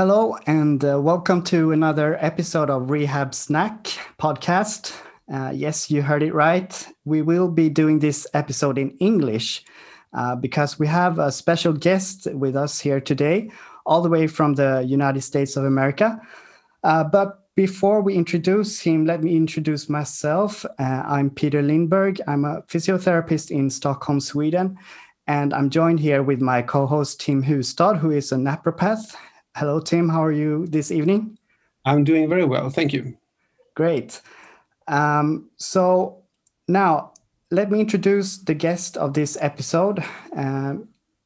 Hello, and uh, welcome to another episode of Rehab Snack podcast. Uh, yes, you heard it right. We will be doing this episode in English uh, because we have a special guest with us here today, all the way from the United States of America. Uh, but before we introduce him, let me introduce myself. Uh, I'm Peter Lindberg. I'm a physiotherapist in Stockholm, Sweden. And I'm joined here with my co host, Tim Hustad, who is a napropath Hello, Tim. How are you this evening? I'm doing very well. Thank you. Great. Um, so now let me introduce the guest of this episode, uh,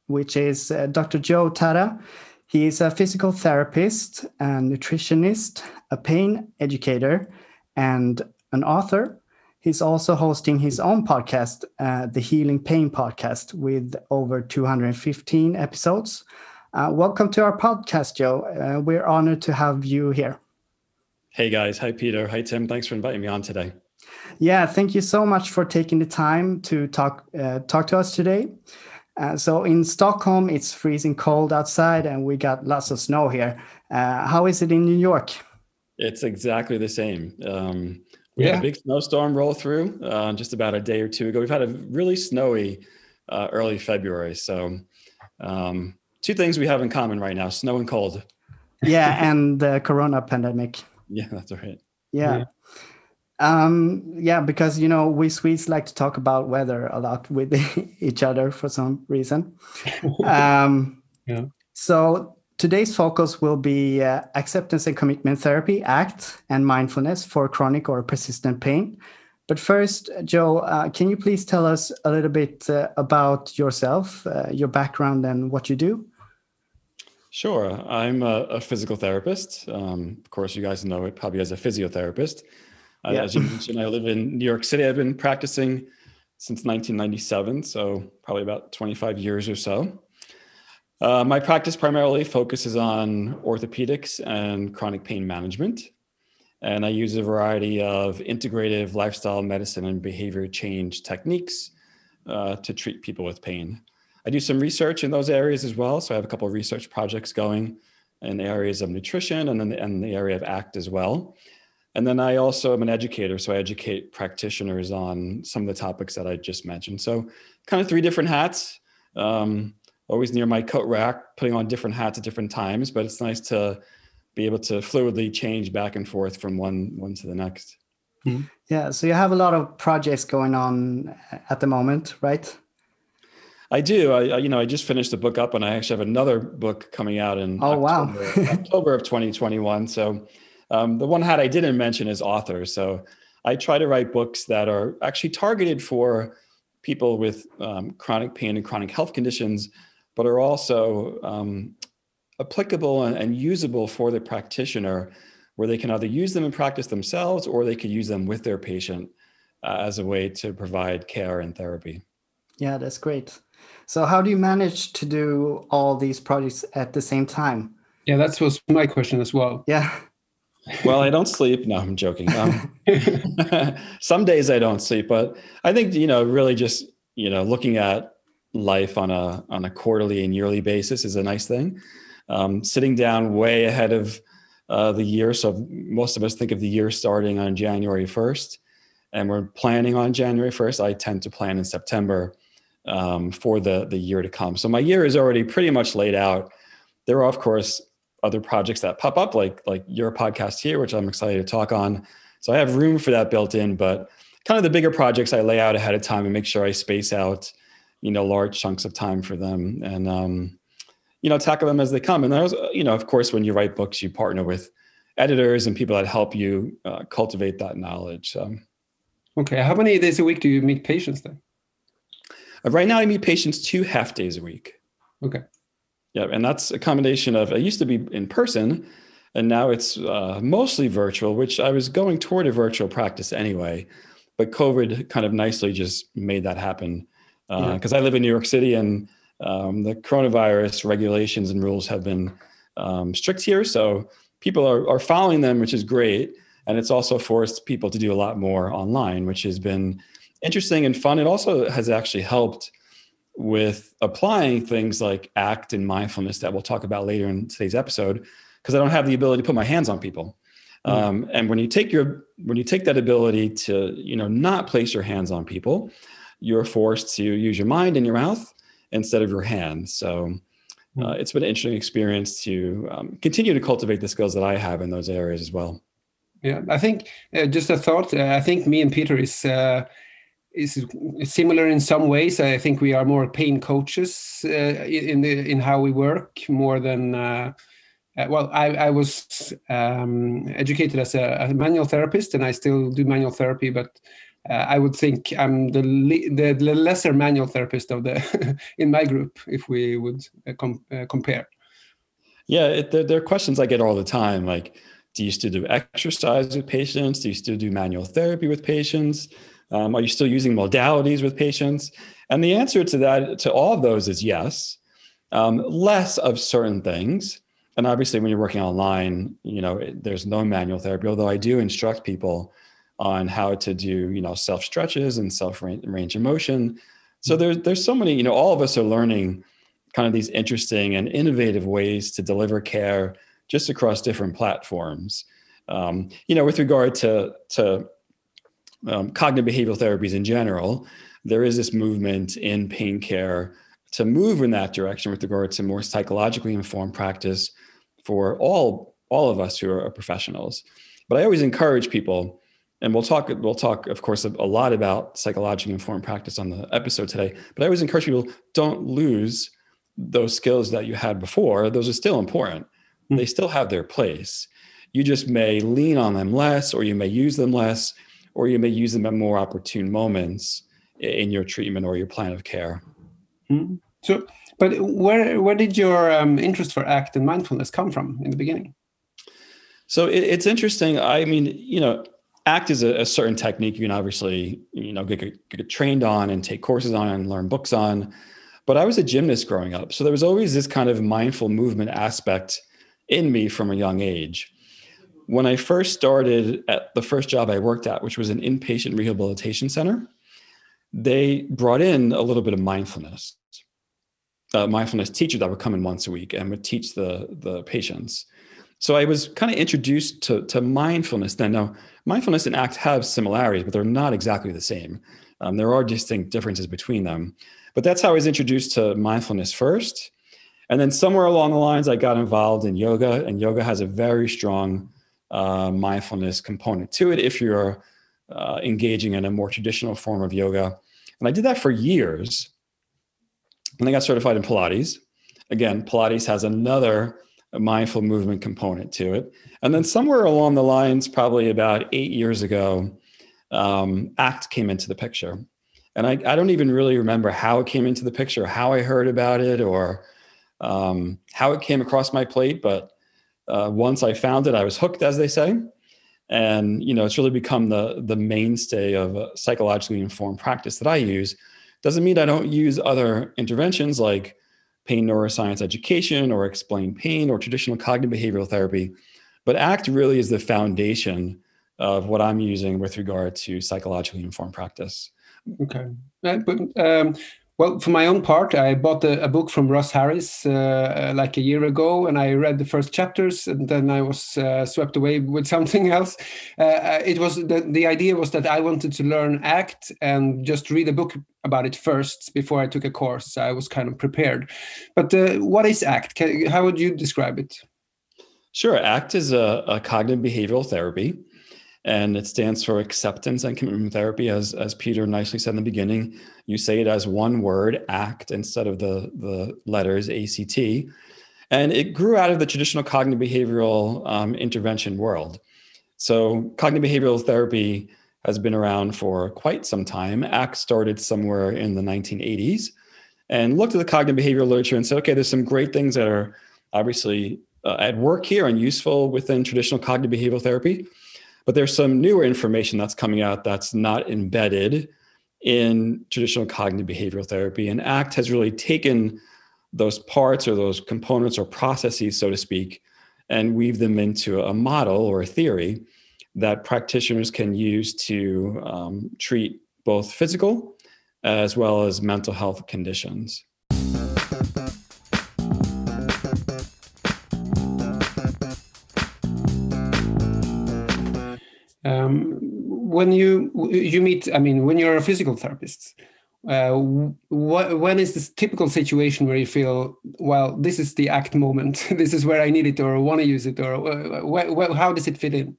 which is uh, Dr. Joe Tatta. He is a physical therapist, a nutritionist, a pain educator, and an author. He's also hosting his own podcast, uh, the Healing Pain Podcast, with over 215 episodes. Uh, welcome to our podcast, Joe. Uh, we're honored to have you here. Hey guys, hi Peter, hi Tim. Thanks for inviting me on today. Yeah, thank you so much for taking the time to talk uh, talk to us today. Uh, so in Stockholm, it's freezing cold outside, and we got lots of snow here. Uh, how is it in New York? It's exactly the same. Um, we yeah. had a big snowstorm roll through uh, just about a day or two ago. We've had a really snowy early February, so. Um, two things we have in common right now snow and cold yeah and the corona pandemic yeah that's right yeah. yeah. um yeah because you know we swedes like to talk about weather a lot with each other for some reason um yeah so today's focus will be uh, acceptance and commitment therapy act and mindfulness for chronic or persistent pain but first, Joe, uh, can you please tell us a little bit uh, about yourself, uh, your background, and what you do? Sure. I'm a, a physical therapist. Um, of course, you guys know it probably as a physiotherapist. Uh, yeah. As you mentioned, I live in New York City. I've been practicing since 1997, so probably about 25 years or so. Uh, my practice primarily focuses on orthopedics and chronic pain management. And I use a variety of integrative lifestyle medicine and behavior change techniques uh, to treat people with pain. I do some research in those areas as well. So I have a couple of research projects going in the areas of nutrition and then the, and the area of ACT as well. And then I also am an educator, so I educate practitioners on some of the topics that I just mentioned. So kind of three different hats. Um, always near my coat rack, putting on different hats at different times, but it's nice to be able to fluidly change back and forth from one one to the next. Mm-hmm. Yeah, so you have a lot of projects going on at the moment, right? I do. I, you know, I just finished the book up, and I actually have another book coming out in oh October, wow October of 2021. So um, the one hat I didn't mention is author. So I try to write books that are actually targeted for people with um, chronic pain and chronic health conditions, but are also um, applicable and, and usable for the practitioner, where they can either use them in practice themselves or they could use them with their patient uh, as a way to provide care and therapy. Yeah, that's great. So how do you manage to do all these projects at the same time? Yeah, that was my question as well. Yeah. well, I don't sleep. No, I'm joking. Um, some days I don't sleep, but I think you know, really just you know, looking at life on a on a quarterly and yearly basis is a nice thing. Um, sitting down way ahead of uh, the year, so most of us think of the year starting on January 1st, and we're planning on January 1st. I tend to plan in September um, for the the year to come. So my year is already pretty much laid out. There are of course other projects that pop up, like like your podcast here, which I'm excited to talk on. So I have room for that built in, but kind of the bigger projects I lay out ahead of time and make sure I space out, you know, large chunks of time for them and um, you know tackle them as they come. And there's you know, of course, when you write books, you partner with editors and people that help you uh, cultivate that knowledge. Okay, how many days a week do you meet patients then? Uh, right now, I meet patients two half days a week. Okay. Yeah, and that's a combination of. I used to be in person, and now it's uh, mostly virtual. Which I was going toward a virtual practice anyway, but COVID kind of nicely just made that happen. Because uh, yeah. I live in New York City, and um, the coronavirus regulations and rules have been um, strict here, so people are, are following them, which is great. And it's also forced people to do a lot more online, which has been interesting and fun. It also has actually helped with applying things like ACT and mindfulness that we'll talk about later in today's episode because I don't have the ability to put my hands on people. Mm. Um, and when you take your when you take that ability to you know not place your hands on people, you're forced to use your mind and your mouth instead of your hands. So hmm. uh, it's been an interesting experience to um, continue to cultivate the skills that I have in those areas as well. Yeah, I think uh, just a thought. Uh, I think me and Peter is uh, is similar in some ways. I think we are more pain coaches uh, in the in how we work more than. Uh, uh, well, I, I was um, educated as a, a, manual therapist, and I still do manual therapy, but uh, I would think I'm the, the, the lesser manual therapist of the in my group if we would uh, com- uh, compare. Yeah, it, there, there, are questions I get all the time, like, do you still do exercise with patients? Do you still do manual therapy with patients? Um, are you still using modalities with patients? And the answer to that, to all of those, is yes. Um, less of certain things, and obviously, when you're working online, you know, there's no manual therapy. Although I do instruct people on how to do you know self stretches and self range of motion so there's there's so many you know all of us are learning kind of these interesting and innovative ways to deliver care just across different platforms um, you know with regard to to um, cognitive behavioral therapies in general there is this movement in pain care to move in that direction with regard to more psychologically informed practice for all all of us who are professionals. But i always encourage people and we'll talk we'll talk of course a, a lot about psychologically informed practice on the episode today but i always encourage people don't lose those skills that you had before. Those are still important. Mm-hmm. they still have their place. You just may lean on them less or you may use them less or you may use them at more opportune moments in your treatment or your plan of care. Mm-hmm. so but where where did your um, interest for act and mindfulness come from in the beginning? So it, it's interesting. I mean you know act is a, a, certain technique you can obviously you know get, get, trained on and take courses on and learn books on. But i was a gymnast growing up so there was always this kind of mindful movement aspect in me from a young age when i first started at the first job i worked at which was an inpatient rehabilitation center they brought in a little bit of mindfulness a mindfulness teacher that would come in once a week and would teach the the patients so I was kind of introduced to, to mindfulness then. Now, mindfulness and ACT have similarities, but they're not exactly the same. Um, there are distinct differences between them. But that's how I was introduced to mindfulness first. And then somewhere along the lines, I got involved in yoga, and yoga has a very strong uh, mindfulness component to it if you're uh, engaging in a more traditional form of yoga. And I did that for years. And I got certified in Pilates. Again, Pilates has another mindful movement component to it. And then somewhere along the lines, probably about eight years ago, um, ACT came into the picture. And I, I, don't even really remember how it came into the picture, how I heard about it, or um, how it came across my plate. But uh, once I found it, I was hooked, as they say. And you know, it's really become the the mainstay of a psychologically informed practice that I use. Doesn't mean I don't use other interventions like pain neuroscience education or explain pain or traditional cognitive behavioral therapy. But ACT really is the foundation of what I'm using with regard to psychologically informed practice. Okay. Uh, but um, well, for my own part, I bought a, a book from Russ Harris uh, like a year ago, and I read the first chapters, and then I was uh, swept away with something else. Uh, uh, it was the, the idea was that I wanted to learn ACT and just read a book about it first before I took a course. I was kind of prepared. But uh, what is ACT? How would you describe it? Sure. ACT is a, a cognitive behavioral therapy and it stands for acceptance and commitment therapy. As, as peter nicely said in the beginning you say it as one word act instead of the, the letters act and it grew out of the traditional cognitive behavioral um, intervention world. So cognitive behavioral therapy has been around for quite some time. Act started somewhere in the 1980s and looked at the cognitive behavioral literature and said okay there's some great things that are obviously uh, at work here and useful within traditional cognitive behavioral therapy but there's some newer information that's coming out that's not embedded in traditional cognitive behavioral therapy. And ACT has really taken those parts or those components or processes, so to speak, and weave them into a model or a theory that practitioners can use to um, treat both physical as well as mental health conditions. When you you meet, I mean, when you're a physical therapist, uh, what, when is this typical situation where you feel, well, this is the act moment, this is where I need it or want to use it, or uh, how does it fit in?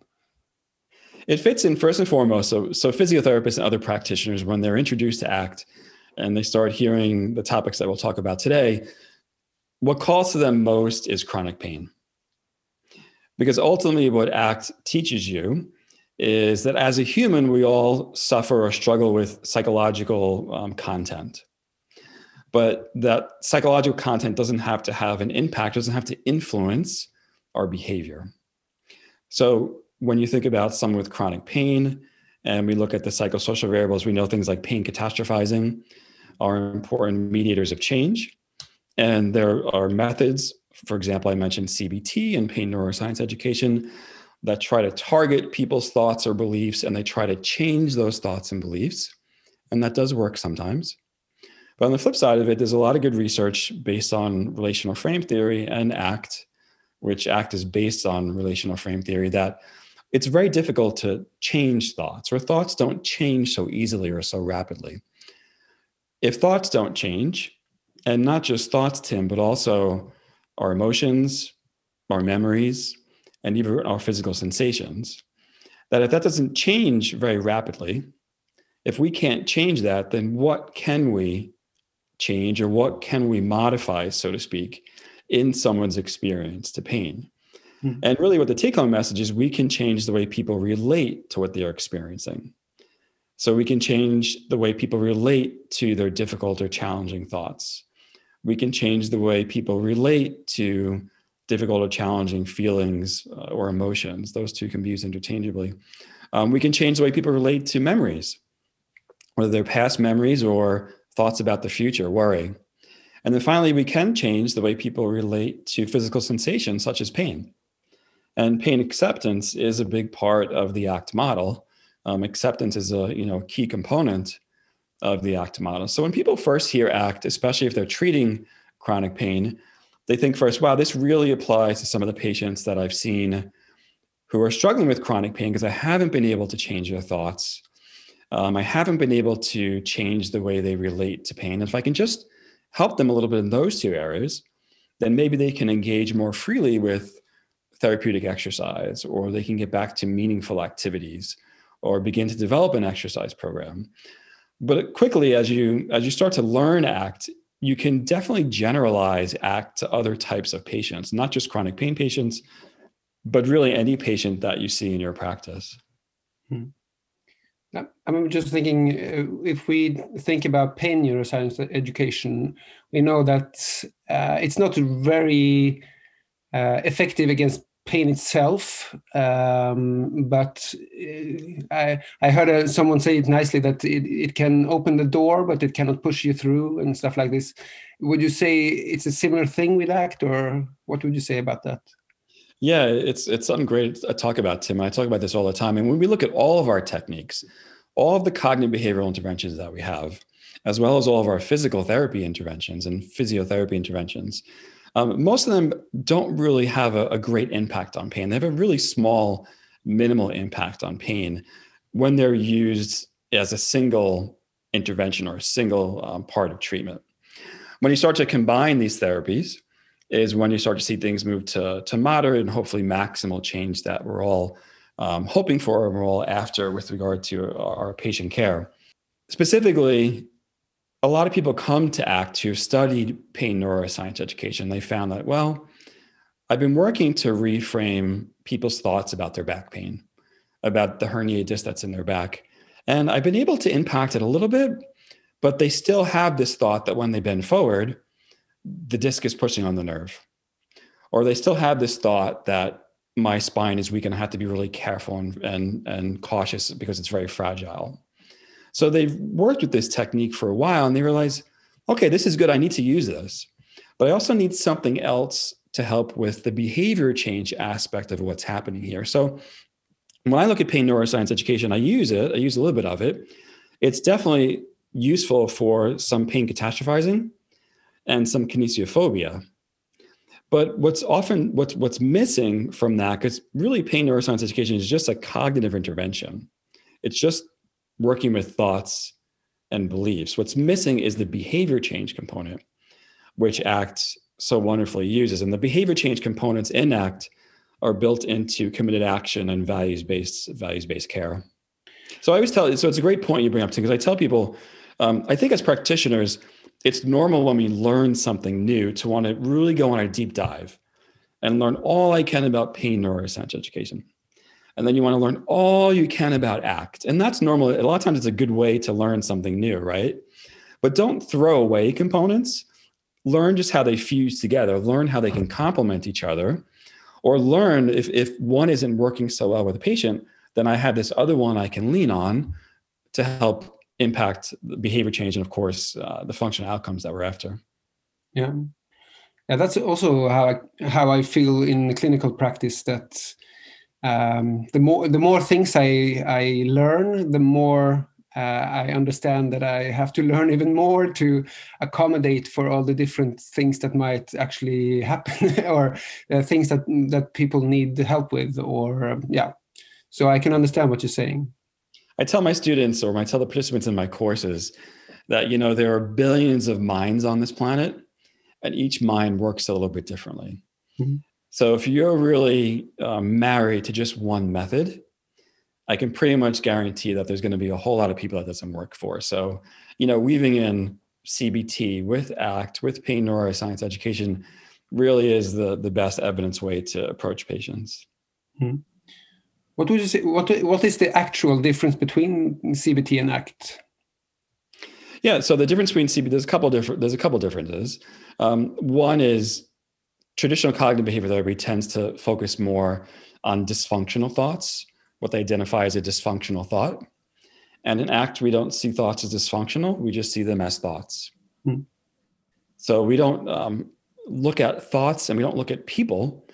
It fits in first and foremost. So, so physiotherapists and other practitioners, when they're introduced to ACT and they start hearing the topics that we'll talk about today, what calls to them most is chronic pain. Because ultimately, what ACT teaches you is that as a human, we all suffer or struggle with psychological um, content. But that psychological content doesn't have to have an impact, doesn't have to influence our behavior. So when you think about someone with chronic pain and we look at the psychosocial variables, we know things like pain catastrophizing are important mediators of change. And there are methods, for example, I mentioned CBT and pain neuroscience education that try to target people's thoughts or beliefs and they try to change those thoughts and beliefs. And that does work sometimes. But on the flip side of it, there's a lot of good research based on relational frame theory and ACT, which ACT is based on relational frame theory, that it's very difficult to change thoughts, or thoughts don't change so easily or so rapidly. If thoughts don't change, and not just thoughts, Tim, but also our emotions, our memories, and even our physical sensations, that if that doesn't change very rapidly, if we can't change that, then what can we change or what can we modify, so to speak, in someone's experience to pain? Mm-hmm. And really, what the take home message is we can change the way people relate to what they are experiencing. So we can change the way people relate to their difficult or challenging thoughts. We can change the way people relate to difficult or challenging feelings uh, or emotions. Those two can be used interchangeably. Um, we can change the way people relate to memories, whether they're past memories or thoughts about the future, worry. And then finally, we can change the way people relate to physical sensations such as pain. And pain acceptance is a big part of the ACT model. Um, acceptance is a you know key component of the ACT model. So when people first hear ACT, especially if they're treating chronic pain, they think first, wow, this really applies to some of the patients that I've seen who are struggling with chronic pain because I haven't been able to change their thoughts. Um, I haven't been able to change the way they relate to pain. And if I can just help them a little bit in those two areas, then maybe they can engage more freely with therapeutic exercise, or they can get back to meaningful activities, or begin to develop an exercise program. But quickly, as you as you start to learn ACT, you can definitely generalize ACT to other types of patients, not just chronic pain patients, but really any patient that you see in your practice. Hmm. I'm just thinking uh, if we think about pain neuroscience education, we know that uh, it's not very uh, effective against pain itself. Um, but uh, I, I heard uh, someone say it nicely that it, it can open the door, but it cannot push you through and stuff like this. Would you say it's a similar thing with ACT, or what would you say about that? Yeah, it's it's something great to talk about, Tim. I talk about this all the time. And when we look at all of our techniques, all of the cognitive behavioral interventions that we have, as well as all of our physical therapy interventions and physiotherapy interventions, um, most of them don't really have a, a great impact on pain. They have a really small, minimal impact on pain when they're used as a single intervention or a single um, part of treatment. When you start to combine these therapies, is when you start to see things move to, to moderate and hopefully maximal change that we're all um, hoping for and we're all after with regard to our, our patient care. Specifically, a lot of people come to ACT who've studied pain neuroscience education. They found that, well, I've been working to reframe people's thoughts about their back pain, about the herniated disc that's in their back. And I've been able to impact it a little bit, but they still have this thought that when they bend forward, the disc is pushing on the nerve. Or they still have this thought that my spine is weak and I have to be really careful and, and, and cautious because it's very fragile. So they've worked with this technique for a while and they realize, okay, this is good. I need to use this. But I also need something else to help with the behavior change aspect of what's happening here. So when I look at pain neuroscience education, I use it, I use a little bit of it. It's definitely useful for some pain catastrophizing and some kinesiophobia. But what's often what's what's missing from that, because really pain neuroscience education is just a cognitive intervention It's just working with thoughts and beliefs. What's missing is the behavior change component, which ACT so wonderfully uses. And the behavior change components in ACT are built into committed action and values-based values-based care. So I always tell you, so it's a great point you bring up because I tell people, um, I think as practitioners, it's normal when we learn something new to want to really go on a deep dive and learn all I can about pain neuroscience education. And then you want to learn all you can about ACT. And that's normal. A lot of times it's a good way to learn something new, right? But don't throw away components. Learn just how they fuse together, learn how they can complement each other, or learn if, if one isn't working so well with a patient, then I have this other one I can lean on to help impact the behavior change and, of course, uh, the functional outcomes that we're after. Yeah. Yeah, that's also how I, how I feel in clinical practice that um, the more the more things I I learn, the more uh, I understand that I have to learn even more to accommodate for all the different things that might actually happen, or uh, things that that people need help with, or um, yeah. So I can understand what you're saying. I tell my students, or I tell the participants in my courses, that you know there are billions of minds on this planet, and each mind works a little bit differently. Mm-hmm. So if you're really um, married to just one method, I can pretty much guarantee that there's going to be a whole lot of people that doesn't work for. So, you know, weaving in CBT with ACT, with pain neuroscience education really is the, the best evidence way to approach patients. Hmm. What would you say? What, what is the actual difference between CBT and ACT? Yeah, so the difference between CBT, there's a couple different, there's a couple differences. Um, one is traditional cognitive behavior therapy tends to focus more on dysfunctional thoughts, what they identify as a dysfunctional thought. And in ACT, we don't see thoughts as dysfunctional, we just see them as thoughts. Hmm. So we don't um, look at thoughts and we don't look at people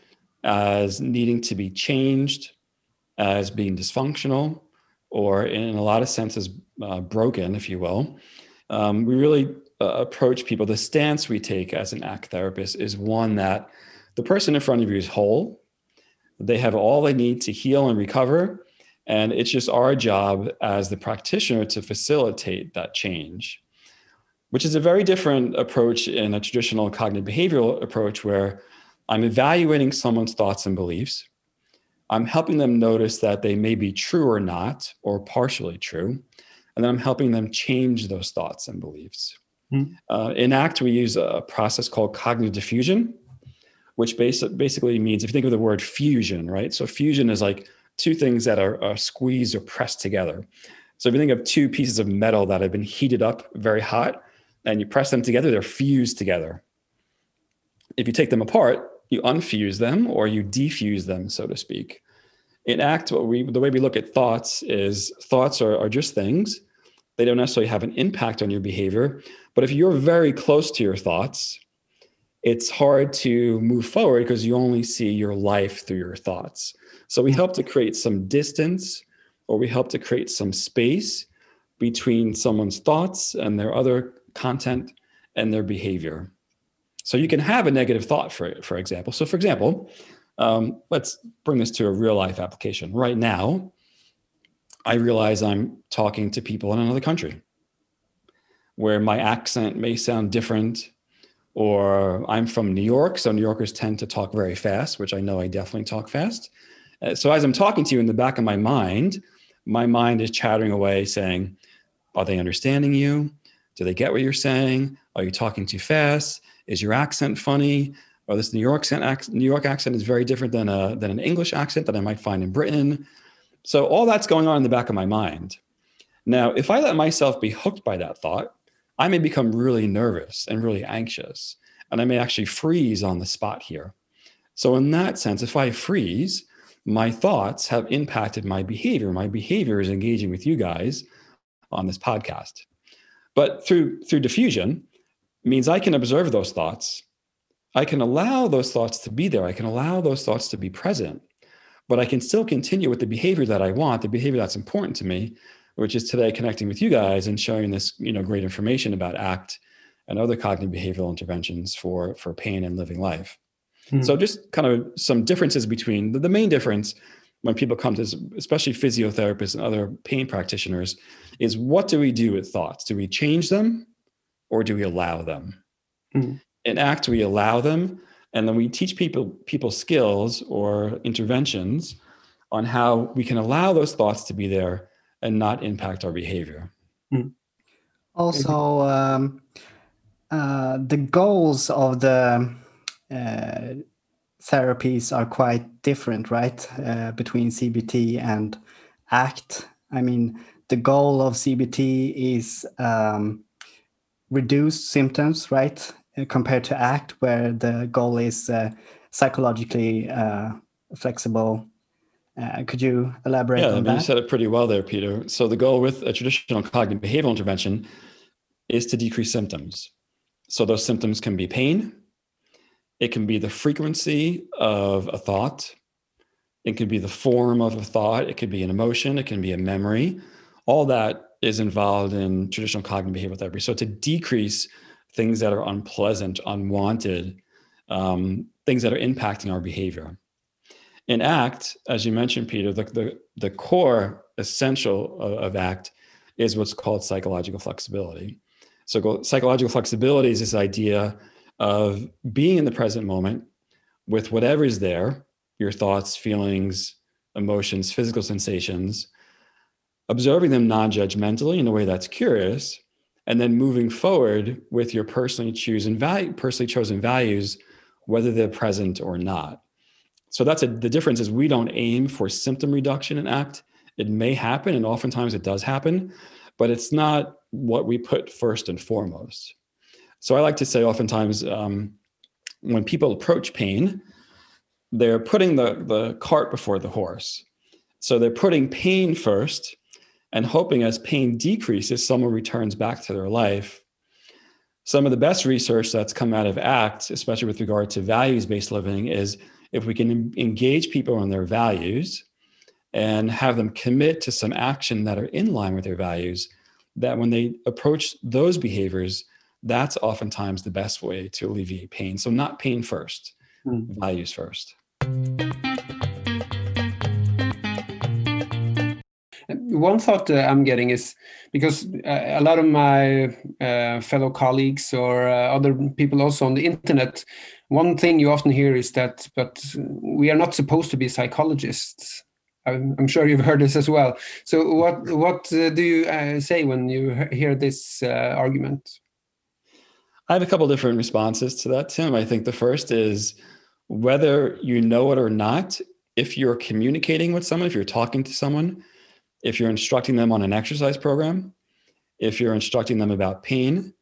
as needing to be changed, as being dysfunctional, or in a lot of senses, uh, broken, if you will. Um, we really uh, approach people, the stance we take as an ACT therapist is one that the person in front of you is whole. They have all they need to heal and recover. And it's just our job as the practitioner to facilitate that change, which is a very different approach in a traditional cognitive behavioral approach where I'm evaluating someone's thoughts and beliefs. I'm helping them notice that they may be true or not, or partially true. And then I'm helping them change those thoughts and beliefs. Mm-hmm. Uh, in ACT, we use a process called cognitive defusion, which basi- basically means if you think of the word fusion, right? So fusion is like two things that are, are squeezed or pressed together. So if you think of two pieces of metal that have been heated up very hot and you press them together, they're fused together. If you take them apart, you unfuse them or you defuse them, so to speak. In ACT, what we the way we look at thoughts is thoughts are, are just things. They don't necessarily have an impact on your behavior, but if you're very close to your thoughts, it's hard to move forward because you only see your life through your thoughts. So we help to create some distance or we help to create some space between someone's thoughts and their other content and their behavior. So you can have a negative thought, for, for example. So, for example, um, let's bring this to a real life application. Right now, I realize I'm talking to people in another country where my accent may sound different or I'm from New York, so New Yorkers tend to talk very fast, which I know I definitely talk fast. Uh, so as I'm talking to you in the back of my mind, my mind is chattering away saying, Are they understanding you? Do they get what you're saying? Are you talking too fast? Is your accent funny? Or this New York accent, New York accent is very different than a than an English accent that I might find in Britain. So all that's going on in the back of my mind. Now, if I let myself be hooked by that thought, I may become really nervous and really anxious, and I may actually freeze on the spot here. So, in that sense, if I freeze, my thoughts have impacted my behavior. My behavior is engaging with you guys on this podcast. But through through defusion means I can observe those thoughts. I can allow those thoughts to be there. I can allow those thoughts to be present. But I can still continue with the behavior that I want, the behavior that's important to me, which is today connecting with you guys and sharing this you know great information about ACT and other cognitive behavioral interventions for for pain and living life. Hmm. So just kind of some differences between the, the main difference when people come to, especially physiotherapists and other pain practitioners, is what do we do with thoughts? Do we change them or do we allow them? Mm. In ACT, we allow them, and then we teach people people skills or interventions on how we can allow those thoughts to be there and not impact our behavior. Mm. Also, um, uh, the goals of the uh, therapies are quite different, right? Uh, between CBT and ACT. I mean, the goal of CBT is um, reduce symptoms, right? Compared to ACT, where the goal is uh, psychologically uh, flexible. Uh, could you elaborate yeah, on I mean, that? You said it pretty well there, Peter. So the goal with a traditional cognitive behavioral intervention is to decrease symptoms. So those symptoms can be pain, it can be the frequency of a thought. It can be the form of a thought. It could be an emotion. It can be a memory. All that is involved in traditional cognitive behavioral therapy. So to decrease things that are unpleasant, unwanted, um, things that are impacting our behavior. In ACT, as you mentioned, Peter, the, the, the core essential of, of ACT is what's called psychological flexibility. So psychological flexibility is this idea of being in the present moment with whatever is there your thoughts, feelings, emotions, physical sensations, observing them non judgmentally in a way that's curious, and then moving forward with your personally chosen value, personally chosen values, whether they're present or not. So that's a, the difference is we don't aim for symptom reduction in ACT. It may happen, and oftentimes it does happen, but it's not what we put first and foremost. So I like to say oftentimes um, when people approach pain, they're putting the, the cart before the horse. So they're putting pain first and hoping as pain decreases, someone returns back to their life. Some of the best research that's come out of ACT, especially with regard to values based living, is if we can engage people on their values and have them commit to some action that are in line with their values, that when they approach those behaviors, that's oftentimes the best way to alleviate pain. So, not pain first, mm. values first. One thought uh, I'm getting is because uh, a lot of my uh, fellow colleagues or uh, other people also on the internet, one thing you often hear is that, but we are not supposed to be psychologists. I'm, I'm sure you've heard this as well. So, what what uh, do you uh, say when you hear this argument? I have a couple different responses to that, Tim. I think the first is whether you know it or not, if you're communicating with someone, if you're talking to someone, if you're instructing them on an exercise program, if you're instructing them about pain,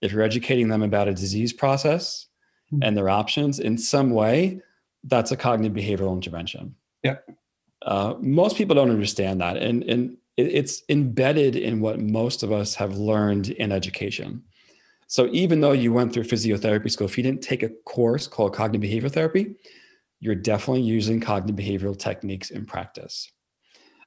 if you're educating them about a disease process mm-hmm. and their options in some way, that's a cognitive behavioral intervention. Yeah. Uh, most people don't understand that. And, and it's embedded in what most of us have learned in education. So even though you went through physiotherapy school, if you didn't take a course called cognitive behavioral therapy, you're definitely using cognitive behavioral techniques in practice.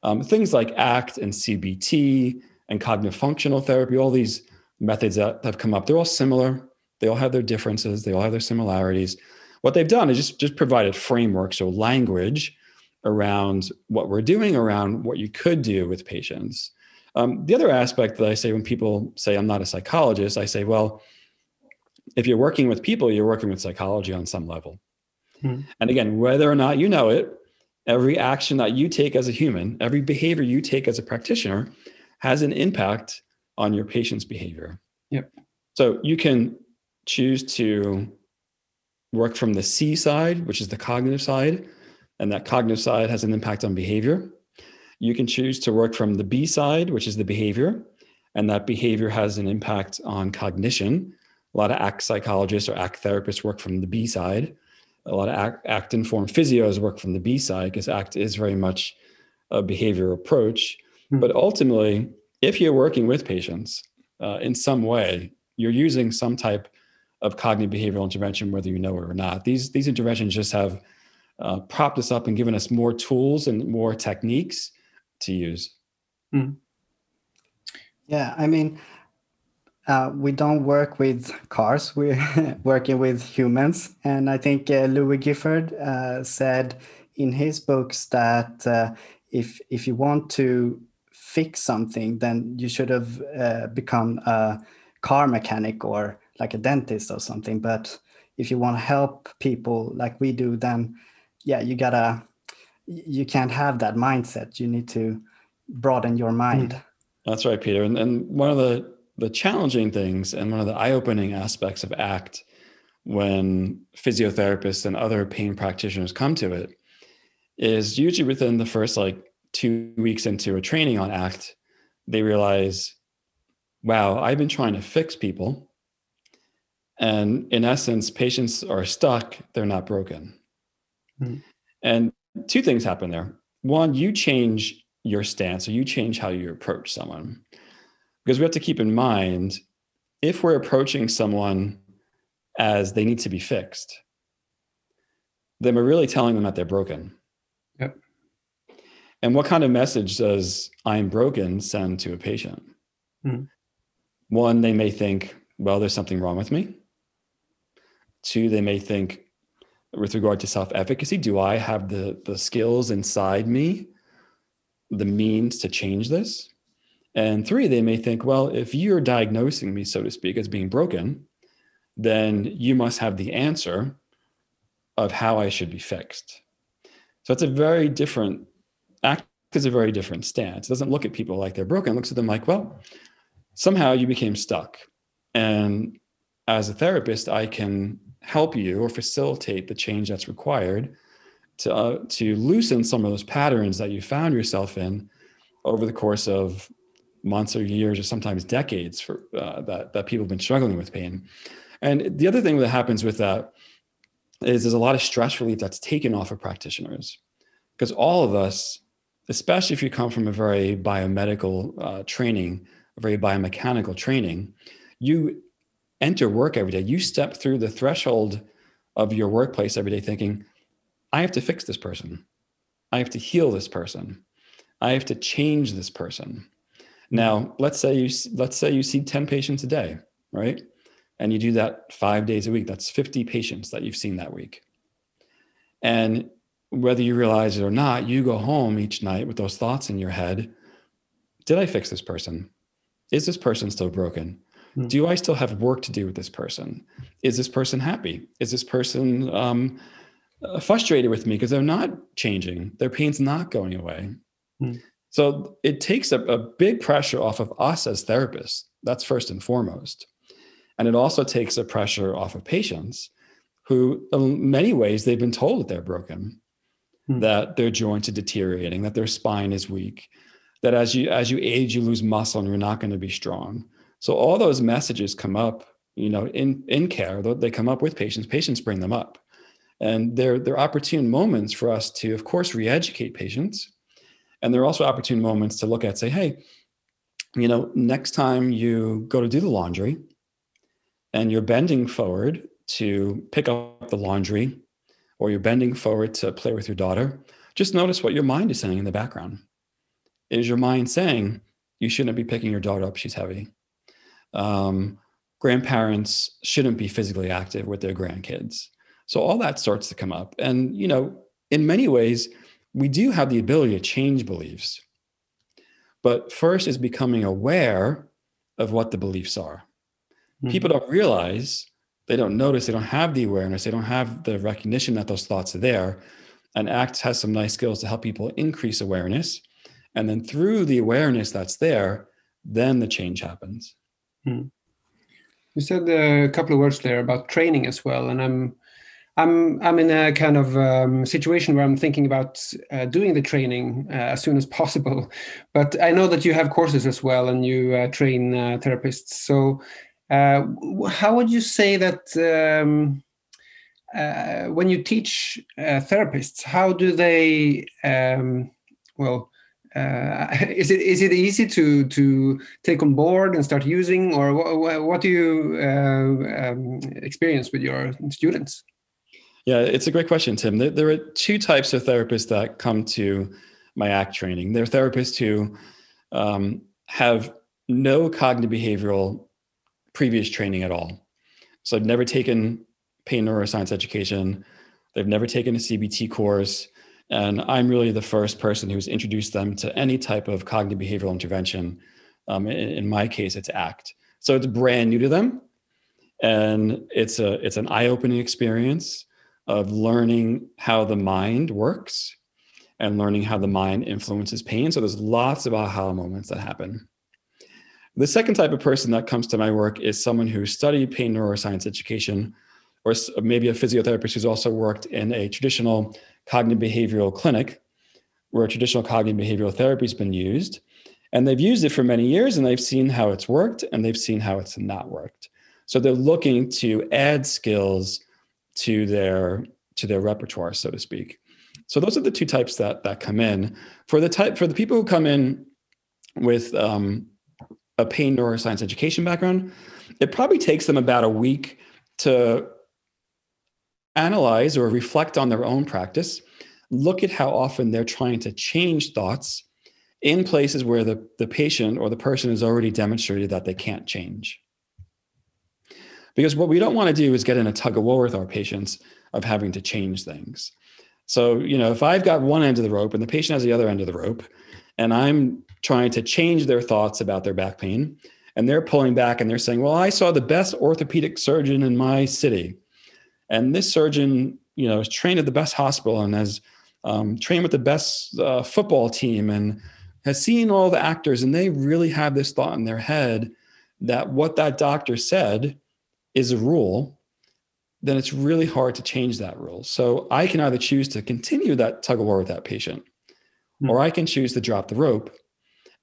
Um, things like ACT and CBT and cognitive functional therapy, all these methods that have come up, they're all similar. They all have their differences. They all have their similarities. What they've done is just, just provided framework, so language around what we're doing, around what you could do with patients. Um, the other aspect that I say when people say I'm not a psychologist, I say, well, if you're working with people, you're working with psychology on some level. Hmm. And again, whether or not you know it, every action that you take as a human, every behavior you take as a practitioner has an impact on your patient's behavior. Yep. So you can choose to work from the C side, which is the cognitive side, and that cognitive side has an impact on behavior. You can choose to work from the B side, which is the behavior, and that behavior has an impact on cognition. A lot of ACT psychologists or ACT therapists work from the B side. A lot of ACT, ACT informed physios work from the B side because ACT is very much a behavior approach. Mm-hmm. But ultimately, if you're working with patients uh, in some way, you're using some type of cognitive behavioral intervention, whether you know it or not. These, these interventions just have uh, propped us up and given us more tools and more techniques to use. Mm. Yeah, I mean, uh, we don't work with cars. We're working with humans, and I think uh, Louis Gifford uh, said in his books that uh, if if you want to fix something, then you should have uh, become a car mechanic or like a dentist or something. But if you want to help people like we do, then yeah, you gotta you can't have that mindset. You need to broaden your mind. Mm. That's right, Peter. And, and one of the the challenging things and one of the eye-opening aspects of ACT when physiotherapists and other pain practitioners come to it is usually within the first like two weeks into a training on ACT, they realize, wow, I've been trying to fix people. And in essence, patients are stuck, they're not broken. Mm. And two things happen there. One, you change your stance or you change how you approach someone. Because we have to keep in mind if we're approaching someone as they need to be fixed, then we're really telling them that they're broken. Yep. And what kind of message does I'm broken send to a patient? Mm-hmm. One, they may think, well, there's something wrong with me. Two, they may think, with regard to self-efficacy do i have the the skills inside me the means to change this and three they may think well if you're diagnosing me so to speak as being broken then you must have the answer of how i should be fixed. So it's a very different act is a very different stance. It doesn't look at people like they're broken. It looks at them like well somehow you became stuck. And as a therapist i can help you or facilitate the change that's required to uh, to loosen some of those patterns that you found yourself in over the course of months or years or sometimes decades for uh, that that people have been struggling with pain. And the other thing that happens with that is there's a lot of stress relief that's taken off of practitioners because all of us, especially if you come from a very biomedical uh, training, a very biomechanical training, you enter work every day, you step through the threshold of your workplace every day thinking, I have to fix this person. I have to heal this person. I have to change this person. Now, let's say you let's say you see 10 patients a day, right? And you do that 5 days a week. That's 50 patients that you've seen that week. And whether you realize it or not, you go home each night with those thoughts in your head. Did I fix this person? Is this person still broken? Hmm. Do I still have work to do with this person? Is this person happy? Is this person um, frustrated with me because they're not changing? Their pain's not going away. Mm. So it takes a, a big pressure off of us as therapists. That's first and foremost. And it also takes a pressure off of patients who, in many ways, they've been told that they're broken, mm. that their joints are deteriorating, that their spine is weak, that as you as you age, you lose muscle and you're not going to be strong so all those messages come up, you know, in in care. They come up with patients. Patients bring them up, and they're they're opportune moments for us to, of course, re-educate patients, and there are also opportune moments to look at, say, hey, you know, next time you go to do the laundry, and you're bending forward to pick up the laundry, or you're bending forward to play with your daughter, just notice what your mind is saying in the background. Is your mind saying you shouldn't be picking your daughter up? She's heavy um, grandparents shouldn't be physically active with their grandkids. So all that starts to come up. And, you know, in many ways, we do have the ability to change beliefs. But first is becoming aware of what the beliefs are. Mm-hmm. People don't realize, they don't notice, they don't have the awareness, they don't have the recognition that those thoughts are there. And ACT has some nice skills to help people increase awareness. And then through the awareness that's there, then the change happens. Hmm. You said a couple of words there about training as well, and I'm I'm I'm in a kind of um, situation where I'm thinking about uh, doing the training uh, as soon as possible. But I know that you have courses as well, and you uh, train uh, therapists. So, uh, how would you say that um, uh, when you teach therapists, how do they um, well? is it is it easy to to take on board and start using, or what, what do you um, experience with your students? Yeah, it's a great question, Tim. There, there, are two types of therapists that come to my ACT training. There are therapists who um, have no cognitive behavioral previous training at all. So I've never taken pain neuroscience education. They've never taken a CBT course And I'm really the first person who's introduced them to any type of cognitive behavioral intervention. Um, in, in, my case, it's ACT. So it's brand new to them. And it's a it's an eye-opening experience of learning how the mind works and learning how the mind influences pain. So there's lots of aha moments that happen. The second type of person that comes to my work is someone who studied pain neuroscience education, or maybe a physiotherapist who's also worked in a traditional cognitive behavioral clinic where traditional cognitive behavioral therapy has been used. And they've used it for many years and they've seen how it's worked and they've seen how it's not worked. So they're looking to add skills to their to their repertoire, so to speak. So those are the two types that that come in. For the type for the people who come in with um, a pain neuroscience education background, it probably takes them about a week to analyze or reflect on their own practice, look at how often they're trying to change thoughts in places where the, the patient or the person has already demonstrated that they can't change. Because what we don't want to do is get in a tug of war with our patients of having to change things. So, you know, if I've got one end of the rope and the patient has the other end of the rope, and I'm trying to change their thoughts about their back pain, and they're pulling back and they're saying, Well, I saw the best orthopedic surgeon in my city. And this surgeon, you know, is trained at the best hospital and has um, trained with the best uh, football team and has seen all the actors. And they really have this thought in their head that what that doctor said is a rule. Then it's really hard to change that rule. So I can either choose to continue that tug of war with that patient, mm-hmm. or I can choose to drop the rope.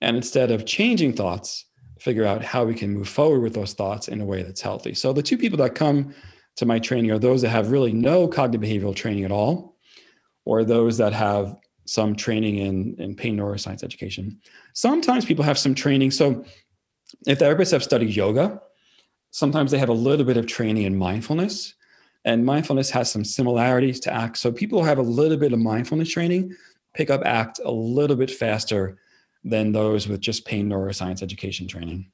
And instead of changing thoughts, figure out how we can move forward with those thoughts in a way that's healthy. So the two people that come to my training are those that have really no cognitive behavioral training at all, or those that have some training in, in pain neuroscience education. Sometimes people have some training. So if therapists have studied yoga, sometimes they have a little bit of training in mindfulness. And mindfulness has some similarities to ACT. So people who have a little bit of mindfulness training pick up ACT a little bit faster than those with just pain neuroscience education training.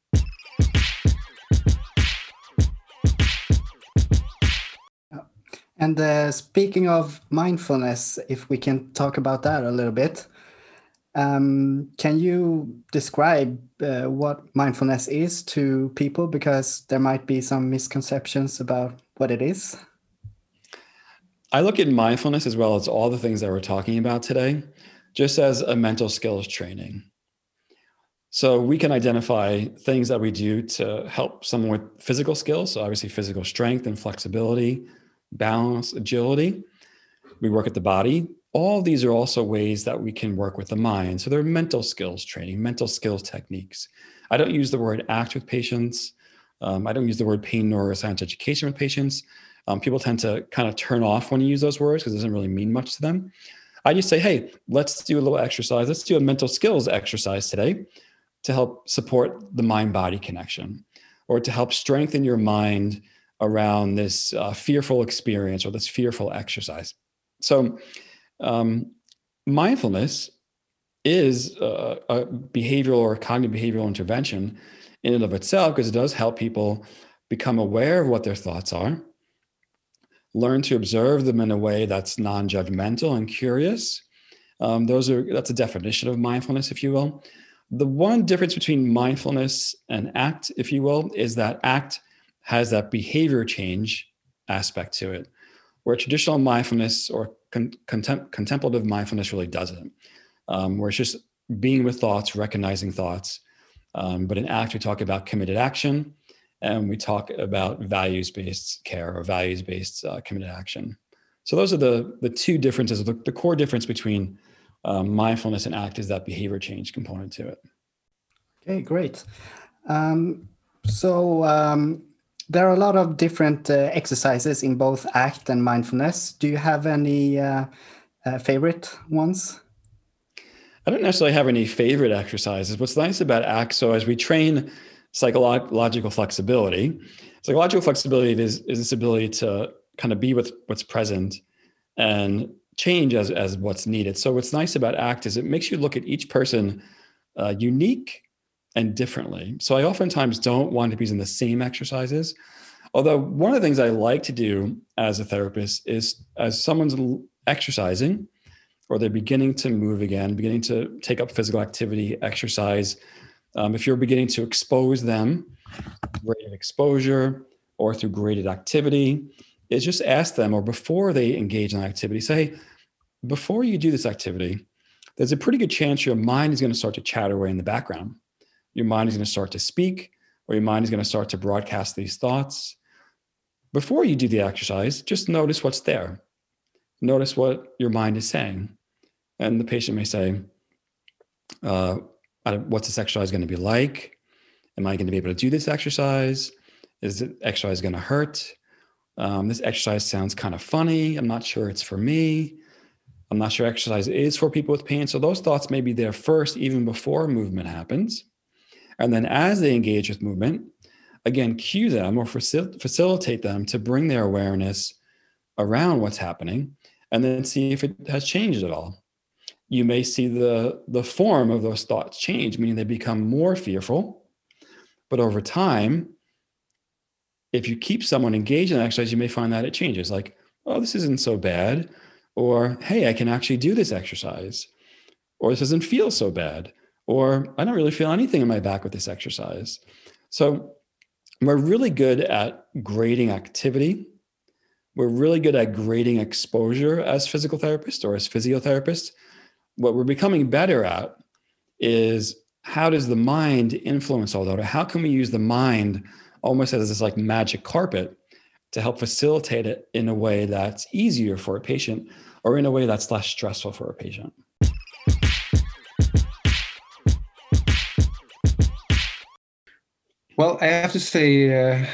And uh, speaking of mindfulness, if we can talk about that a little bit, um, can you describe uh, what mindfulness is to people? Because there might be some misconceptions about what it is. I look at mindfulness as well as all the things that we're talking about today, just as a mental skills training. So we can identify things that we do to help someone with physical skills. So obviously, physical strength and flexibility, balance, agility. We work at the body. All these are also ways that we can work with the mind. So they're mental skills training, mental skills techniques. I don't use the word ACT with patients. Um, I don't use the word pain neuroscience education with patients. Um, people tend to kind of turn off when you use those words because it doesn't really mean much to them. I just say, hey, let's do a little exercise. Let's do a mental skills exercise today to help support the mind body connection or to help strengthen your mind around this uh, fearful experience or this fearful exercise. So, um, mindfulness is a, a, behavioral or cognitive behavioral intervention in and of itself because it does help people become aware of what their thoughts are, learn to observe them in a way that's non-judgmental and curious. Um, those are that's a definition of mindfulness, if you will. The one difference between mindfulness and ACT, if you will, is that ACT has that behavior change aspect to it, where traditional mindfulness or con- contem- contemplative mindfulness really doesn't, um, where it's just being with thoughts, recognizing thoughts. Um, but in ACT, we talk about committed action and we talk about values based care or values based uh, committed action. So those are the, the two differences. The, the core difference between um, mindfulness and ACT is that behavior change component to it. Okay, great. Um, so um, there are a lot of different uh, exercises in both ACT and mindfulness. Do you have any uh, uh, favorite ones? I don't necessarily have any favorite exercises. What's nice about ACT, so as we train psychological flexibility, psychological flexibility is, is this ability to kind of be with what's present and change as, as what's needed. So what's nice about ACT is it makes you look at each person uh, unique and differently. So I oftentimes don't want to be using the same exercises. Although one of the things I like to do as a therapist is as someone's exercising, or they're beginning to move again, beginning to take up physical activity, exercise, um, if you're beginning to expose them, graded exposure or through graded activity, is just ask them, or before they engage in activity, say, before you do this activity, there's a pretty good chance your mind is going to start to chatter away in the background. Your mind is going to start to speak, or your mind is going to start to broadcast these thoughts. Before you do the exercise, just notice what's there. Notice what your mind is saying. And the patient may say, uh, what's this exercise going to be like? Am I going to be able to do this exercise? Is the exercise going to hurt? Um, this exercise sounds kind of funny. I'm not sure it's for me. I'm not sure exercise is for people with pain. So those thoughts may be there first, even before movement happens. And then as they engage with movement, again, cue them or facil- facilitate them to bring their awareness around what's happening and then see if it has changed at all you may see the, the form of those thoughts change, meaning they become more fearful. But over time, if you keep someone engaged in exercise, you may find that it changes like, oh, this isn't so bad. Or, hey, I can actually do this exercise. Or this doesn't feel so bad. Or I don't really feel anything in my back with this exercise. So we're really good at grading activity. We're really good at grading exposure as physical therapists or as physiotherapists what we're becoming better at is how does the mind influence all that? Or how can we use the mind almost as this like magic carpet to help facilitate it in a way that's easier for a patient or in a way that's less stressful for a patient? Well, I have to say, uh,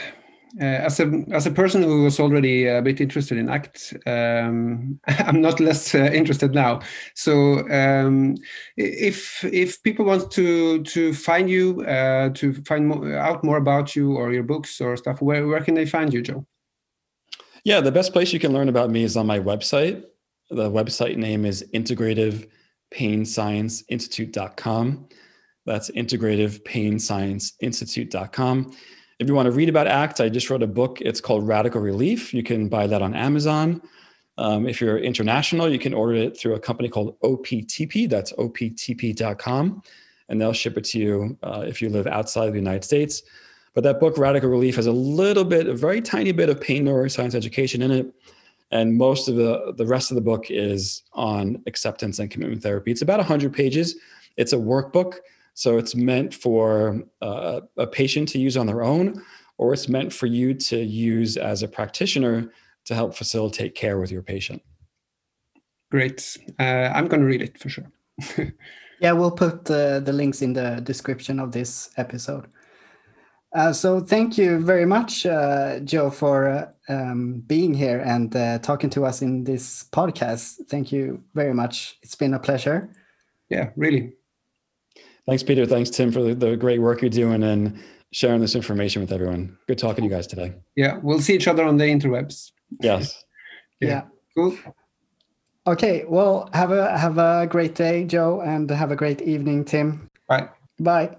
uh, as a as a person who was already a bit interested in ACT, um, I'm not less uh, interested now. So um, if if people want to to find you, uh, to find more, out more about you or your books or stuff, where where can they find you, Joe? Yeah, the best place you can learn about me is on my website. The website name is integrativepainscienceinstitute.com. That's integrativepainscienceinstitute.com. If you want to read about ACT, I just wrote a book. It's called Radical Relief. You can buy that on Amazon. Um, if you're international, you can order it through a company called OPTP. That's optp.com. And they'll ship it to you uh, if you live outside of the United States. But that book, Radical Relief, has a little bit, a very tiny bit of pain neuroscience education in it. And most of the, the rest of the book is on acceptance and commitment therapy. It's about 100 pages. It's a workbook so it's meant for uh, a patient to use on their own, or it's meant for you to use as a practitioner to help facilitate care with your patient. Great. Uh, I'm going to read it for sure. yeah, we'll put the, the links in the description of this episode. Uh, so thank you very much, uh, Joe, for uh, um, being here and uh, talking to us in this podcast. Thank you very much. It's been a pleasure. Yeah, really. Thanks, Peter. Thanks, Tim, for the, the great work you're doing and sharing this information with everyone. Good talking to you guys today. Yeah, we'll see each other on the interwebs. Yes. yeah. yeah. Cool. Okay. Well, have a have a great day, Joe, and have a great evening, Tim. Bye. Bye.